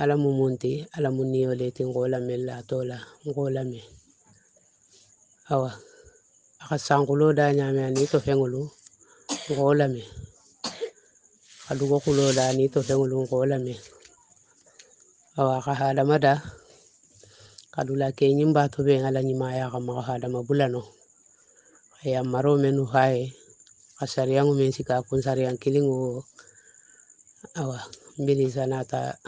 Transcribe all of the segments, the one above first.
ala mu munti ala mu niyo le tin gola mella tola gola me. Awa aka sangulo da nyame ani to fengulu gola me. Adugo kulo da ni to fengulu gola me. Awa ka hada mada kadula ke nyimba to be ngala nyima ya kama hada mabulano ya maro menu hae kasariangu men sika kun sariang kilingu. Awa mbili sanata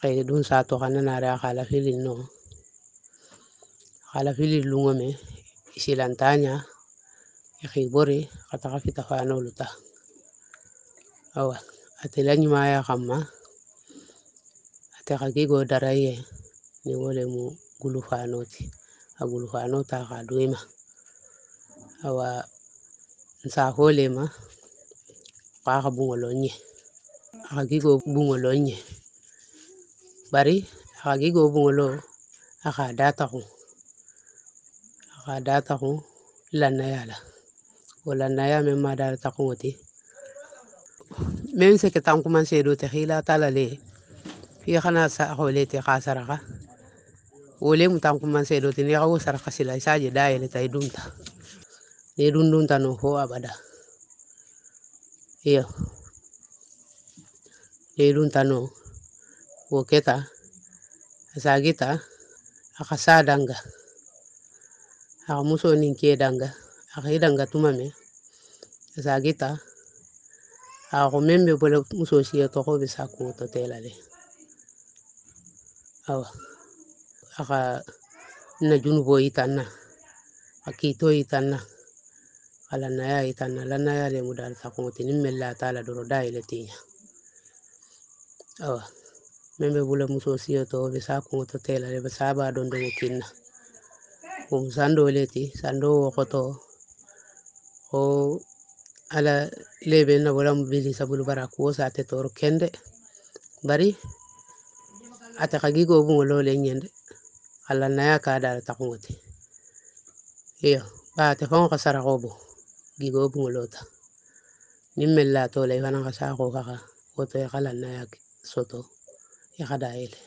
kay dun xana kana nara akala filin no. Akala filin lungo me isilantanya ikibori kataka fita fano luta awa atela nyuma ya kama gigo daraye ni wole mu gulu fanoti agulu fanota ka duima awa nsa hole ma kaka bungolo nye akagigo bungolo nye bari akagigo bungolo aka dataku aka dataku lanna yala wala naya men ma dara takungoti men seke tan kuma sedo te hila tala le. Fi kana sa hole te kasaraka wole mu tan kuma sedo te ne kawo saraka sila isaje dayele tay dunta. Ne dun dunta no ho abada. Iyo ne dunta no wo keta asagita aka sa danga aka muso nin ke danga aka danga tuma me asagita aka ko membe bole muso siya to ko bisa ko to telale awa. Aka na junubo itanna akito itanna ala naya itanna la naya le mudal takunti nimmella tala doro dayile tinya. Awa min bula muso siyo to be sa ko to tela be sa ba don do kinna um sando leti sando o wokoto o ala lebe na wala mu bili sabulu bara sa te tor kende bari ata kagi go bu lo le nyende ala na ya ka dala takuŋote iyo ba ate faŋo ka sarako bo gigo bungo lota niŋ mella to le fanaŋ ka sa sako kaka woto i kala naya soto kada ele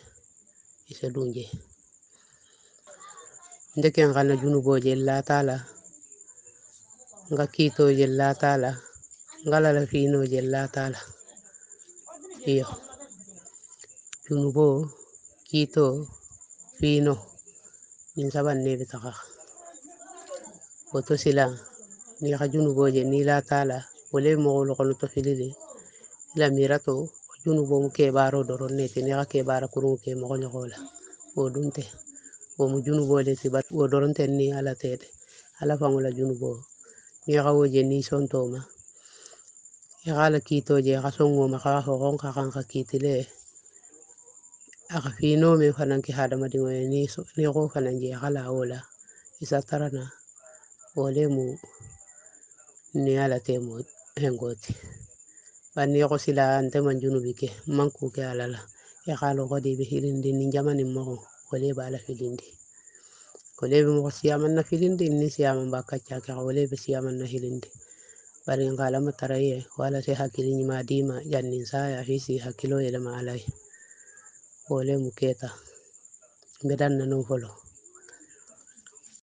ise dunje ndeken kana junubo je la tala. Nga kito je la tala. Ngala la fino je la tala. Iyo. Junubo kito fino. Min saban nebe taka. Woto sila. Ni ka junubo je ni la tala. Wole mo lo kono to filili. La mirato Minnu ko n kɛbaaw dɔrɔn ne tɛ ne ka kɛbaarakurunw kɛ mɔgɔ ɲɔgɔnw la o dun tɛ o mujunu bɔ le tɛ o dɔrɔn tɛ ni ala tɛ dɛ ala fan la junu bɔ yagawo je ni son to ma yagala kito je ka son ma ka horon ka kan ka kitile a ka fino min fana ki hadamaden ye ni so ni ko fana je yagala o la isa tarana o le mu ni ala tɛ mo hengoti banni yoxosila anteman junubike mankuke alala. E xaalo xodi ɓe xirindini jamanin moxo wole ɓe bala filindi wole ɓe moxo siyaman na filindi ni siyaman ba kaccakexa wole ɓe siyaman na hilindi. Bari n xalama taraye wala se hakkiliñima dima jannin saya fisi hakkilo yelema alai wole mu keta mbedan nanon folo